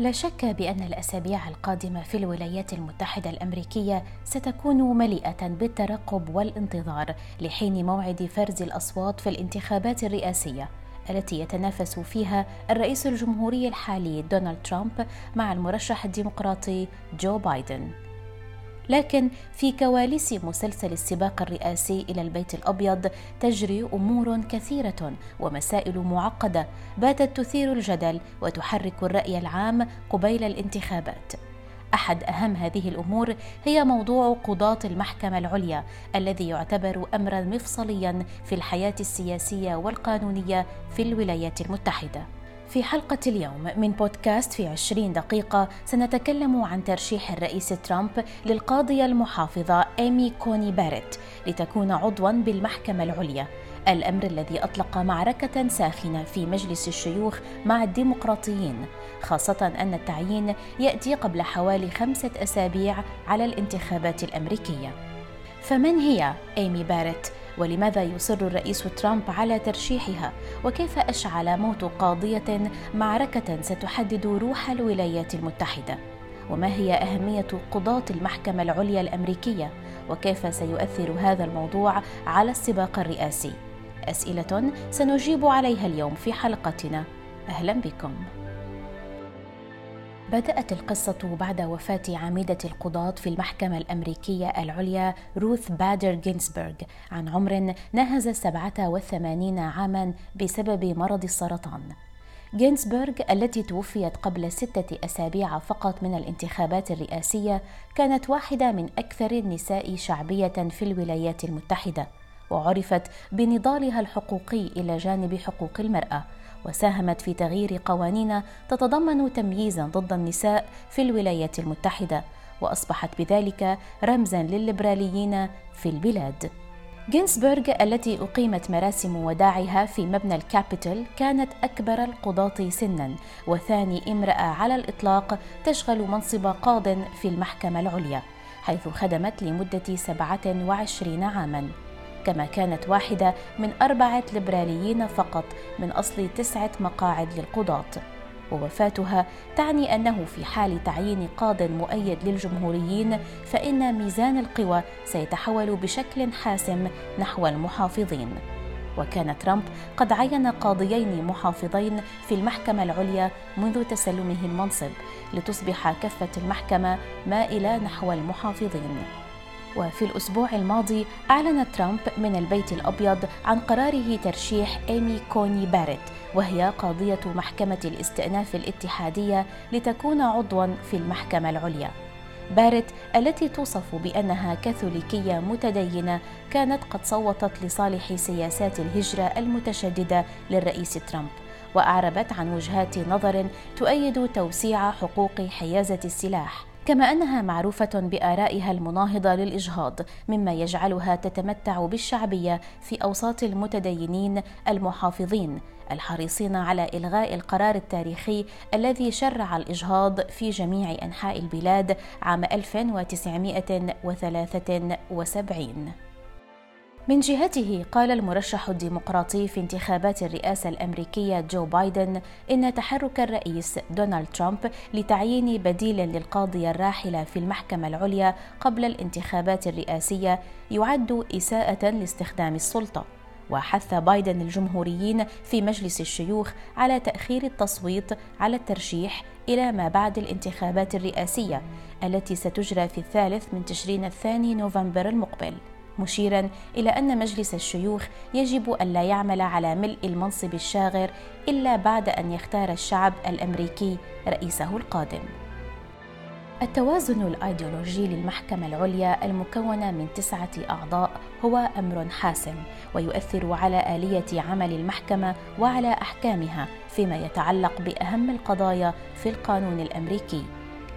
لا شك بأن الأسابيع القادمة في الولايات المتحدة الأمريكية ستكون مليئة بالترقب والانتظار لحين موعد فرز الأصوات في الانتخابات الرئاسية التي يتنافس فيها الرئيس الجمهوري الحالي دونالد ترامب مع المرشح الديمقراطي جو بايدن. لكن في كواليس مسلسل السباق الرئاسي إلى البيت الأبيض تجري أمور كثيرة ومسائل معقدة باتت تثير الجدل وتحرك الرأي العام قبيل الانتخابات. أحد أهم هذه الأمور هي موضوع قضاة المحكمة العليا الذي يعتبر امرا مفصليا في الحياة السياسية والقانونية في الولايات المتحدة. في حلقة اليوم من بودكاست في عشرين دقيقة سنتكلم عن ترشيح الرئيس ترامب للقاضية المحافظة إيمي كوني باريت لتكون عضوا بالمحكمة العليا الأمر الذي أطلق معركة ساخنة في مجلس الشيوخ مع الديمقراطيين خاصة أن التعيين يأتي قبل حوالي خمسة أسابيع على الانتخابات الأمريكية فمن هي إيمي باريت؟ ولماذا يصر الرئيس ترامب على ترشيحها؟ وكيف أشعل موت قاضية معركة ستحدد روح الولايات المتحدة؟ وما هي أهمية قضاة المحكمة العليا الأمريكية؟ وكيف سيؤثر هذا الموضوع على السباق الرئاسي؟ أسئلة سنجيب عليها اليوم في حلقتنا. أهلا بكم. بدأت القصة بعد وفاة عميدة القضاة في المحكمة الأمريكية العليا روث بادر جينسبرغ عن عمر ناهز 87 عاما بسبب مرض السرطان. جينسبرغ التي توفيت قبل ستة أسابيع فقط من الانتخابات الرئاسية كانت واحدة من أكثر النساء شعبية في الولايات المتحدة وعرفت بنضالها الحقوقي إلى جانب حقوق المرأة وساهمت في تغيير قوانين تتضمن تمييزا ضد النساء في الولايات المتحدة وأصبحت بذلك رمزا للليبراليين في البلاد. جينسبرغ التي أقيمت مراسم وداعها في مبنى الكابيتول كانت أكبر القضاة سنا وثاني امرأة على الإطلاق تشغل منصب قاض في المحكمة العليا حيث خدمت لمدة 27 عاماً. كما كانت واحدة من أربعة ليبراليين فقط من أصل تسعة مقاعد للقضاة. ووفاتها تعني أنه في حال تعيين قاض مؤيد للجمهوريين فإن ميزان القوى سيتحول بشكل حاسم نحو المحافظين. وكان ترامب قد عين قاضيين محافظين في المحكمة العليا منذ تسلمه المنصب لتصبح كفة المحكمة مائلة نحو المحافظين. وفي الأسبوع الماضي أعلن ترامب من البيت الأبيض عن قراره ترشيح إيمي كوني باريت وهي قاضية محكمة الاستئناف الاتحادية لتكون عضوا في المحكمة العليا. باريت التي توصف بأنها كاثوليكية متدينة كانت قد صوتت لصالح سياسات الهجرة المتشددة للرئيس ترامب وأعربت عن وجهات نظر تؤيد توسيع حقوق حيازة السلاح. كما أنها معروفة بآرائها المناهضة للإجهاض مما يجعلها تتمتع بالشعبية في أوساط المتدينين المحافظين الحريصين على إلغاء القرار التاريخي الذي شرع الإجهاض في جميع أنحاء البلاد عام 1973 من جهته قال المرشح الديمقراطي في انتخابات الرئاسة الأمريكية جو بايدن إن تحرك الرئيس دونالد ترامب لتعيين بديل للقاضية الراحلة في المحكمة العليا قبل الانتخابات الرئاسية يعد إساءة لاستخدام السلطة. وحث بايدن الجمهوريين في مجلس الشيوخ على تأخير التصويت على الترشيح إلى ما بعد الانتخابات الرئاسية التي ستجرى في الثالث من تشرين الثاني نوفمبر المقبل. مشيرا إلى أن مجلس الشيوخ يجب الا يعمل على ملء المنصب الشاغر إلا بعد أن يختار الشعب الأمريكي رئيسه القادم. التوازن الأيديولوجي للمحكمة العليا المكونة من تسعة أعضاء هو أمر حاسم ويؤثر على آلية عمل المحكمة وعلى أحكامها فيما يتعلق بأهم القضايا في القانون الأمريكي.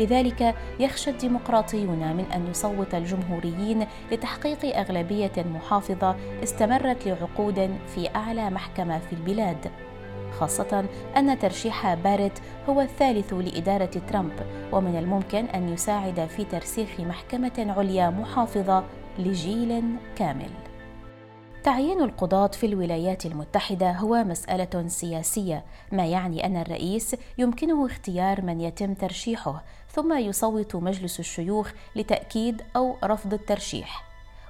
لذلك يخشى الديمقراطيون من أن يصوت الجمهوريين لتحقيق أغلبية محافظة استمرت لعقود في أعلى محكمة في البلاد خاصة أن ترشيح باريت هو الثالث لإدارة ترامب ومن الممكن أن يساعد في ترسيخ محكمة عليا محافظة لجيل كامل. تعيين القضاة في الولايات المتحدة هو مسألة سياسية، ما يعني أن الرئيس يمكنه اختيار من يتم ترشيحه، ثم يصوت مجلس الشيوخ لتأكيد أو رفض الترشيح.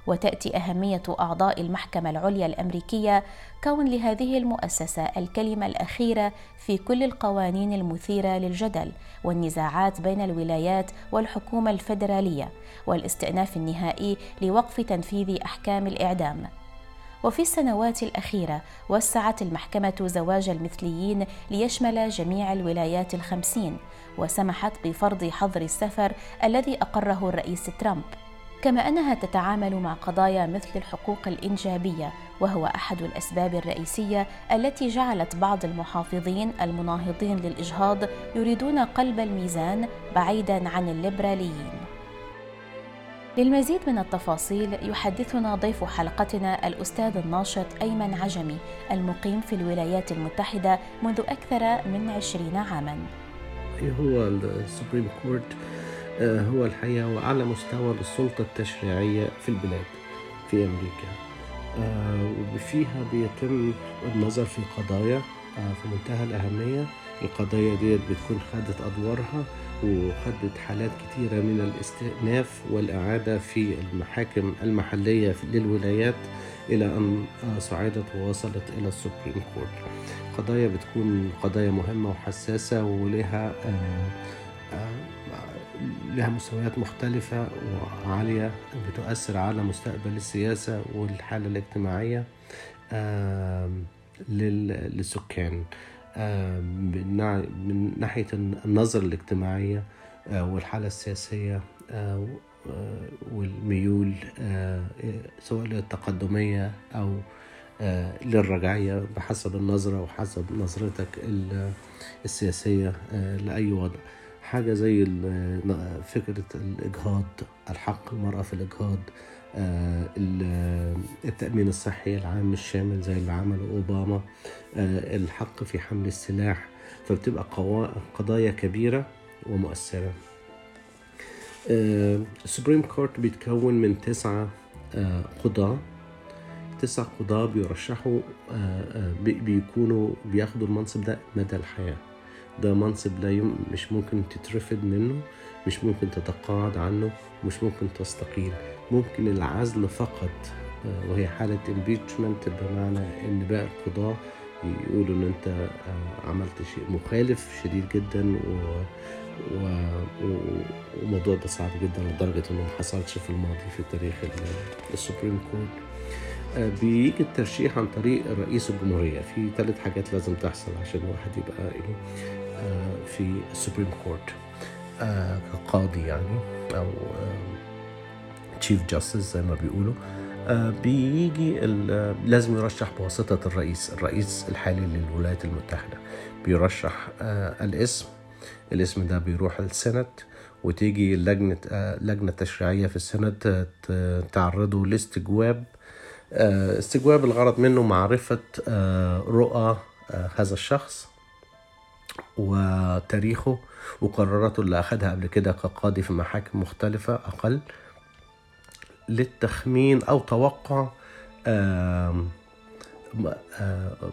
وتأتي أهمية أعضاء المحكمة العليا الأمريكية كون لهذه المؤسسة الكلمة الأخيرة في كل القوانين المثيرة للجدل والنزاعات بين الولايات والحكومة الفيدرالية والاستئناف النهائي لوقف تنفيذ أحكام الإعدام وفي السنوات الأخيرة وسعت المحكمة زواج المثليين ليشمل جميع الولايات الخمسين وسمحت بفرض حظر السفر الذي أقره الرئيس ترامب. كما أنها تتعامل مع قضايا مثل الحقوق الإنجابية وهو أحد الأسباب الرئيسية التي جعلت بعض المحافظين المناهضين للإجهاض يريدون قلب الميزان بعيدا عن الليبراليين. للمزيد من التفاصيل يحدثنا ضيف حلقتنا الأستاذ الناشط أيمن عجمي المقيم في الولايات المتحدة منذ أكثر من عشرين عاماً. هو ال Supreme Court آه، هو الحقيقة هو أعلى مستوى للسلطة التشريعية في البلاد في أمريكا. آه، وفيها بيتم النظر في قضايا في منتهى الأهمية. القضايا ديت بتكون خدت أدوارها وخدت حالات كتيرة من الاستئناف والإعادة في المحاكم المحلية للولايات إلى أن صعدت ووصلت إلى ال Supreme Court. قضايا بتكون قضايا مهمة وحساسة ولها لها مستويات مختلفة وعالية بتؤثر على مستقبل السياسة والحالة الاجتماعية. للسكان. من ناحية النظرة الاجتماعية آه، والحالة السياسية آه، والميول آه، سواء للتقدمية أو للرجعية بحسب النظرة وحسب نظرتك السياسية لأي وضع. حاجة زي فكرة الإجهاض الحق المرأة في الإجهاض التأمين الصحي العام الشامل زي اللي عمله أوباما. آه، الحق في حمل السلاح فبتبقى قضايا كبيرة ومؤثرة. ال Supreme Court بيتكون من تسعة آه، قضاة. تسع قضاة بيرشحوا بيكونوا بياخدوا المنصب ده مدى الحياة. ده منصب لا يم... مش ممكن تترفد منه مش ممكن تتقاعد عنه مش ممكن تستقيل. ممكن العزل فقط آه، وهي حالة impeachment بمعنى إن باقي القضاة يقولوا إن أنت آه، عملت شيء مخالف شديد جدا و... والموضوع ده صعب جدا لدرجة إنه ما حصلش في الماضي في تاريخ ال Supreme Court. آه، بيجي الترشيح عن طريق رئيس الجمهورية. في ثلاث حاجات لازم تحصل عشان الواحد يبقى إيه؟ في ال Supreme Court كقاضي يعني أو Chief Justice زي ما بيقولوا. آه، بيجي لازم يرشح بواسطة الرئيس الرئيس الحالي للولايات المتحدة. بيرشح آه، الاسم الاسم ده بيروح ال Senate وتيجي لجنة آه، لجنة تشريعية في ال Senate تعرضه لاستجواب استجواب الغرض منه معرفة رؤى هذا الشخص. وتاريخه وقراراته اللي أخدها قبل كده كقاضي في محاكم مختلفة أقل للتخمين أو توقع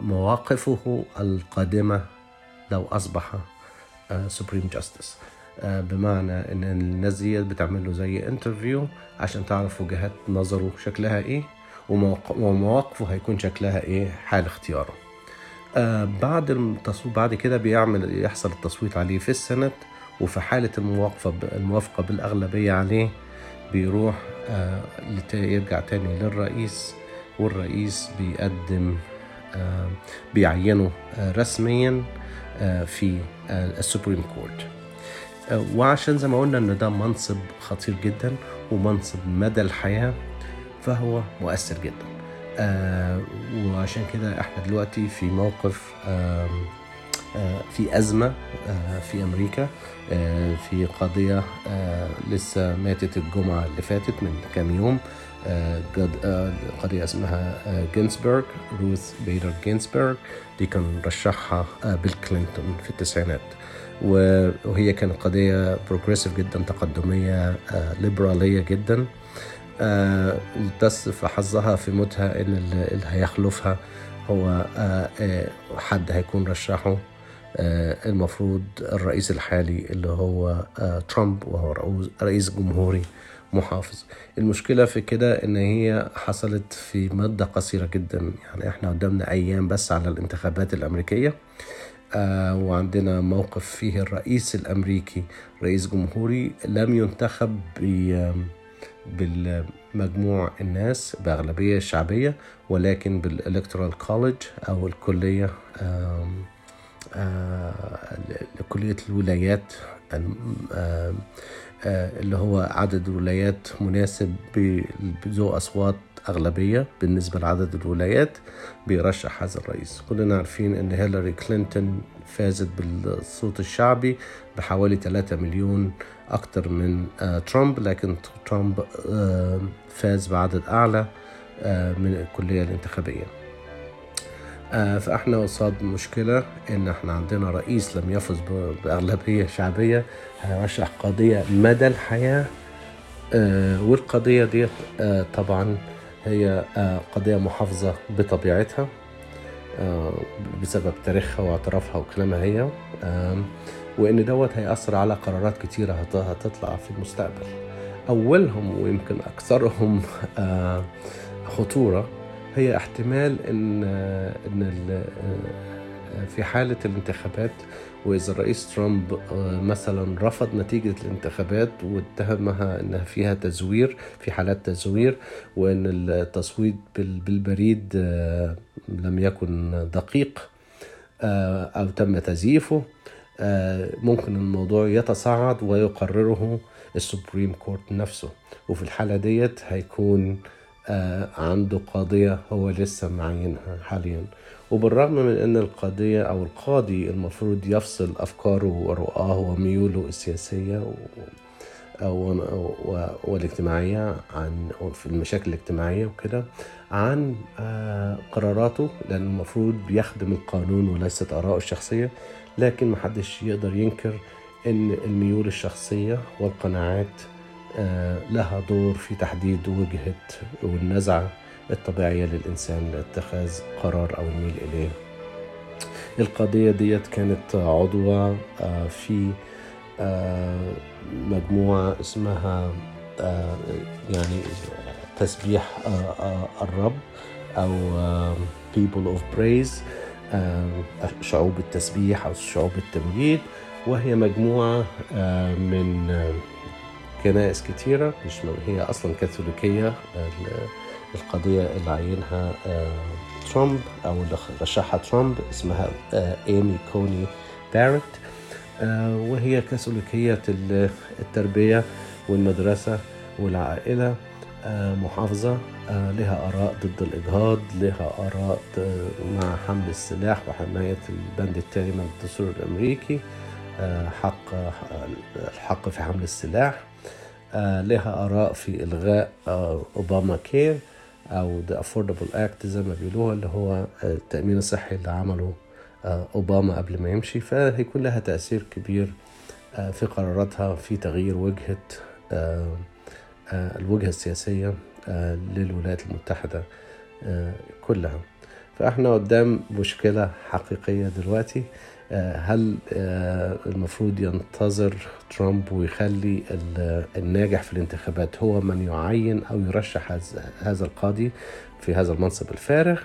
مواقفه القادمة لو أصبح Supreme Justice بمعنى إن الناس دي بتعمل له زي interview عشان تعرف وجهات نظره شكلها إيه ومواقفه هيكون شكلها إيه حال اختياره. آه بعد التصويت بعد كده بيعمل يحصل التصويت عليه في ال Senate وفي حالة الموافقة الموافقة بالأغلبية عليه بيروح آه يرجع تاني للرئيس والرئيس بيقدم آه بيعينه آه رسميا آه في آه ال Supreme Court. آه وعشان زي ما قلنا إن ده منصب خطير جدا ومنصب مدى الحياة فهو مؤثر جدا. آه وعشان كده إحنا دلوقتي في موقف آه آه في أزمة آه في أمريكا آه في قاضية آه لسه ماتت الجمعة اللي فاتت من كام يوم قاضية اسمها جينسبرغ روث بيدر جينسبرغ دي كان رشحها بيل كلينتون في التسعينات. وهي كانت قضية بروجريسيف جدا تقدمية ليبرالية جدا. آه، تصف حظها في موتها إن اللي هيخلفها هو آه، آه، حد هيكون رشحه. المفروض الرئيس الحالي اللي هو ترامب وهو رئيس جمهوري محافظ. المشكلة في كده إن هي حصلت في مدة قصيرة جدا. يعني إحنا قدامنا أيام بس على الانتخابات الأمريكية. آه وعندنا موقف فيه الرئيس الأمريكي رئيس جمهوري لم ينتخب بالمجموع الناس بأغلبية شعبية ولكن بالإلكترال كوليج أو الكلية آه، لكلية الولايات آه، اللي هو عدد الولايات مناسب بذو أصوات أغلبية بالنسبة لعدد الولايات بيرشح هذا الرئيس. كلنا عارفين أن هيلاري كلينتون فازت بالصوت الشعبي بحوالي 3 مليون أكتر من آه، ترامب لكن ترامب آه، فاز بعدد أعلى آه، من الكلية الانتخابية. فإحنا قصاد مشكلة إن إحنا عندنا رئيس لم يفز ب- بأغلبية شعبية هيرشح قضية مدى الحياة آه، والقضية دي طبعا هي آه، قضية محافظة بطبيعتها آه، بسبب تاريخها واعترافها وكلامها هي وإن دوت هيأثر على قرارات كتيرة هت- هتطلع في المستقبل. أولهم ويمكن أكثرهم آه، خطورة هي احتمال إن ال- في حالة الانتخابات وإذا الرئيس ترامب آه، مثلا رفض نتيجة الانتخابات واتهمها أنها فيها تزوير في حالات تزوير وأن التصويت بال- بالبريد آه، لم يكن دقيق آه، أو تم تزييفه ممكن الموضوع يتصاعد ويقرره ال Supreme Court نفسه. وفي الحالة ديت هيكون عنده قاضية هو لسه معينها حاليا وبالرغم من أن القاضية أو القاضي المفروض يفصل أفكاره ورؤاه وميوله السياسية. والاجتماعية عن في المشاكل الاجتماعية وكده عن آه، قراراته لأن المفروض بيخدم القانون وليست آراءه الشخصية لكن محدش يقدر ينكر أن الميول الشخصية والقناعات آه، لها دور في تحديد وجهة والنزعة الطبيعية للإنسان لاتخاذ قرار أو الميل إليه. القضية ديت كانت عضوة آه، في آه، مجموعة اسمها آه، يعني تسبيح آه، آه، الرب أو آه، People of Praise آه، شعوب التسبيح أو شعوب التمجيد وهي مجموعة آه، من آه، كنائس كتيرة مش هي أصلا كاثوليكية ال- القضية اللي عينها آه، ترامب أو اللي رشحها ترامب اسمها آه، إيمي كوني باريت آه، وهي كاثوليكية ال- التربية والمدرسة والعائلة محافظة لها آراء ضد الإجهاض لها آراء مع حمل السلاح وحماية البند التالي من الدستور الأمريكي. حق الحق في حمل السلاح آه، لها آراء في إلغاء آه، أوباما كير أو The Affordable Act زي ما بيقولوها اللي هو آه، التأمين الصحي اللي عمله أوباما قبل ما يمشي. فهيكون لها تأثير كبير في قراراتها في تغيير وجهة الوجهة السياسية للولايات المتحدة كلها. فإحنا قدام مشكلة حقيقية دلوقتي. هل آه، المفروض ينتظر ترامب ويخلي ال- الناجح في الانتخابات هو من يعين أو يرشح هذا- القاضي في هذا المنصب الفارغ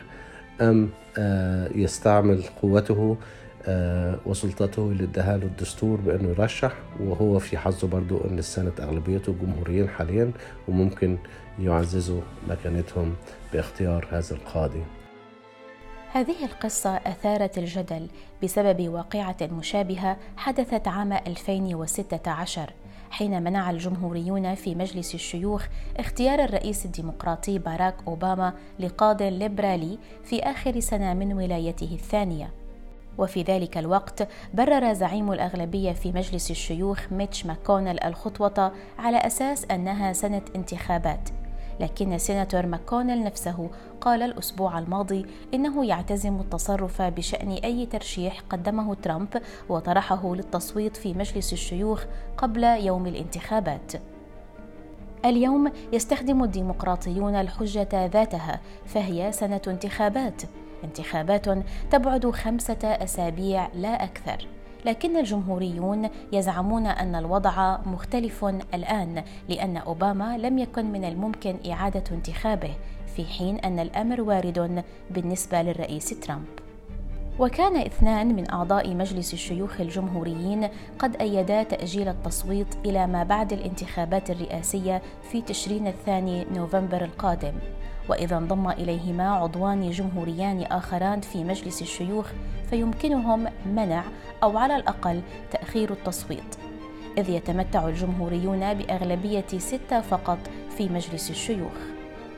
أم آه، يستعمل قوته آه، وسلطته اللي اداها له الدستور بأنه يرشح؟ وهو في حظه برضو أن السنة أغلبيته جمهوريين حاليا وممكن يعززوا مكانتهم باختيار هذا القاضي. هذه القصة أثارت الجدل بسبب واقعة مشابهة حدثت عام 2016 حين منع الجمهوريون في مجلس الشيوخ اختيار الرئيس الديمقراطي باراك أوباما لقاض ليبرالي في آخر سنة من ولايته الثانية. وفي ذلك الوقت برر زعيم الأغلبية في مجلس الشيوخ ميتش ماكونل الخطوة على أساس أنها سنة انتخابات. لكن سيناتور ماكونل نفسه قال الأسبوع الماضي إنه يعتزم التصرف بشأن أي ترشيح قدمه ترامب وطرحه للتصويت في مجلس الشيوخ قبل يوم الانتخابات. اليوم يستخدم الديمقراطيون الحجة ذاتها فهي سنة انتخابات. انتخابات تبعد خمسة أسابيع لا أكثر. لكن الجمهوريون يزعمون أن الوضع مختلف الآن لأن أوباما لم يكن من الممكن إعادة انتخابه في حين أن الأمر وارد بالنسبة للرئيس ترامب. وكان اثنان من أعضاء مجلس الشيوخ الجمهوريين قد أيدا تأجيل التصويت إلى ما بعد الانتخابات الرئاسية في تشرين الثاني نوفمبر القادم. وإذا انضم إليهما عضوان جمهوريان آخران في مجلس الشيوخ فيمكنهم منع أو على الأقل تأخير التصويت. إذ يتمتع الجمهوريون بأغلبية ستة فقط في مجلس الشيوخ.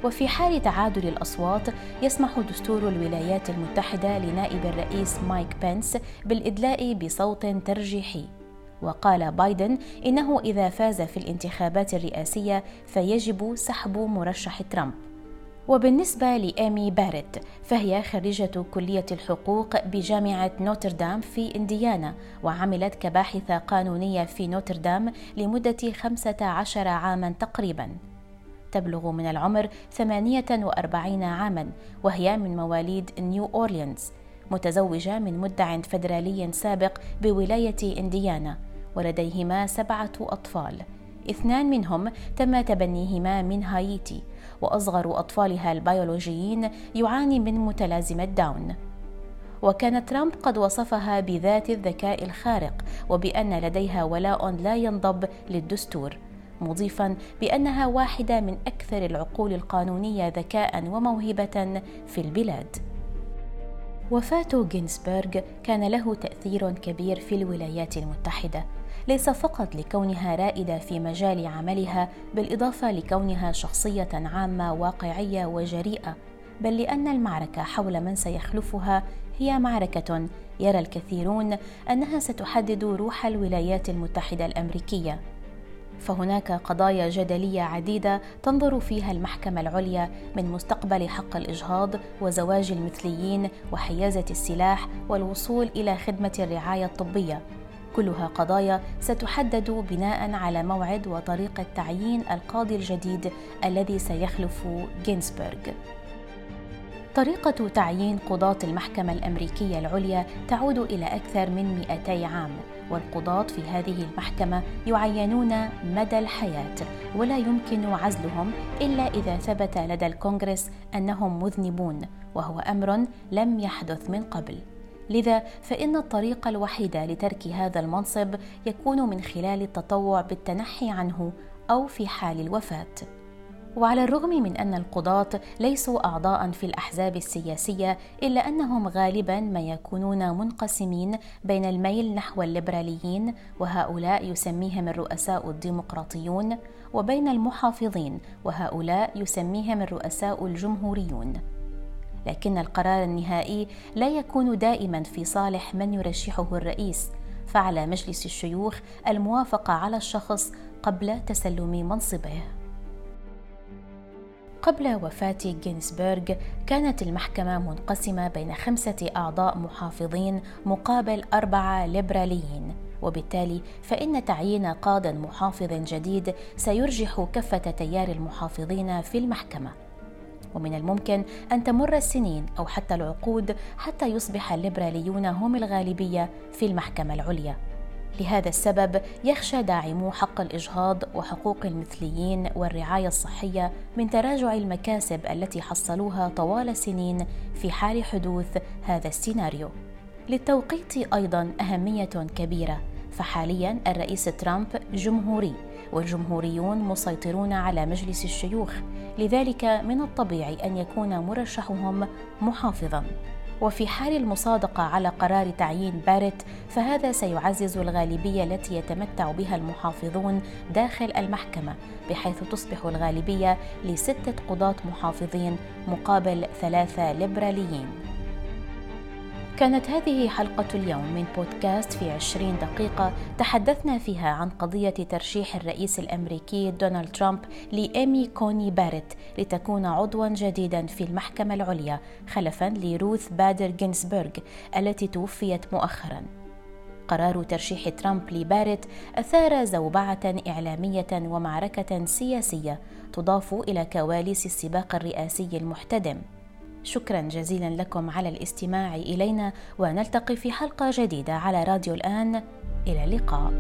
وفي حال تعادل الأصوات يسمح دستور الولايات المتحدة لنائب الرئيس مايك بنس بالإدلاء بصوت ترجيحي. وقال بايدن إنه إذا فاز في الانتخابات الرئاسية فيجب سحب مرشح ترامب. وبالنسبة لإيمي باريت فهي خريجة كلية الحقوق بجامعة نوتردام في إنديانا وعملت كباحثة قانونية في نوتردام لمدة 15 عاما تقريبا. تبلغ من العمر 48 عاما وهي من مواليد نيو أورليانز متزوجة من مدع فدرالي سابق بولاية إنديانا ولديهما سبعة أطفال. اثنان منهم تم تبنيهما من هايتي وأصغر أطفالها البيولوجيين يعاني من متلازمة داون. وكان ترامب قد وصفها بذات الذكاء الخارق وبأن لديها ولاء لا ينضب للدستور مضيفا بأنها واحدة من أكثر العقول القانونية ذكاء وموهبة في البلاد. وفاة جينسبرغ كان له تأثير كبير في الولايات المتحدة. ليس فقط لكونها رائدة في مجال عملها بالاضافه لكونها شخصية عامة واقعية وجريئة. بل لأن المعركة حول من سيخلفها هي معركة. يرى الكثيرون أنها ستحدد روح الولايات المتحدة الأمريكية. فهناك قضايا جدلية عديدة تنظر فيها المحكمة العليا من مستقبل حق الإجهاض وزواج المثليين وحيازة السلاح والوصول إلى خدمة الرعاية الطبية. كلها قضايا ستحدد بناء على موعد وطريقه تعيين القاضي الجديد الذي سيخلف جينسبرغ طريقة تعيين قضاة المحكمة الأمريكية العليا تعود إلى أكثر من 200 عام والقضاة في هذه المحكمة يعينون مدى الحياة ولا يمكن عزلهم إلا إذا ثبت لدى الكونغرس أنهم مذنبون وهو أمر لم يحدث من قبل. لذا فإن الطريق الوحيد لترك هذا المنصب يكون من خلال التطوع بالتنحي عنه أو في حال الوفاة. وعلى الرغم من أن القضاة ليسوا أعضاء في الأحزاب السياسية إلا أنهم غالبا ما يكونون منقسمين بين الميل نحو الليبراليين وهؤلاء يسميهم الرؤساء الديمقراطيون وبين المحافظين وهؤلاء يسميهم الرؤساء الجمهوريون. لكن القرار النهائي لا يكون دائما في صالح من يرشحه الرئيس. فعلى مجلس الشيوخ الموافقة على الشخص قبل تسلم منصبه. قبل وفاة جينسبرغ كانت المحكمة منقسمة بين خمسة أعضاء محافظين مقابل أربعة ليبراليين. وبالتالي فإن تعيين قاض محافظ جديد سيرجح كفة تيار المحافظين في المحكمة. ومن الممكن أن تمر السنين أو حتى العقود حتى يصبح الليبراليون هم الغالبية في المحكمة العليا. لهذا السبب يخشى داعمو حق الإجهاض وحقوق المثليين والرعاية الصحية من تراجع المكاسب التي حصلوها طوال سنين في حال حدوث هذا السيناريو. للتوقيت أيضا أهمية كبيرة فحاليا الرئيس ترامب جمهوري والجمهوريون مسيطرون على مجلس الشيوخ لذلك من الطبيعي أن يكون مرشحهم محافظا. وفي حال المصادقة على قرار تعيين باريت فهذا سيعزز الغالبية التي يتمتع بها المحافظون داخل المحكمة بحيث تصبح الغالبية لستة قضاة محافظين مقابل ثلاثة ليبراليين. كانت هذه حلقة اليوم من بودكاست في عشرين دقيقة تحدثنا فيها عن قضية ترشيح الرئيس الأمريكي دونالد ترامب لإيمي كوني باريت لتكون عضوا جديدا في المحكمة العليا خلفا لروث بادر جينسبرغ التي توفيت مؤخرا. قرار ترشيح ترامب لبارت أثار زوبعة إعلامية ومعركة سياسية تضاف إلى كواليس السباق الرئاسي المحتدم. شكرا جزيلا لكم على الاستماع إلينا ونلتقي في حلقة جديدة على راديو الآن. إلى اللقاء.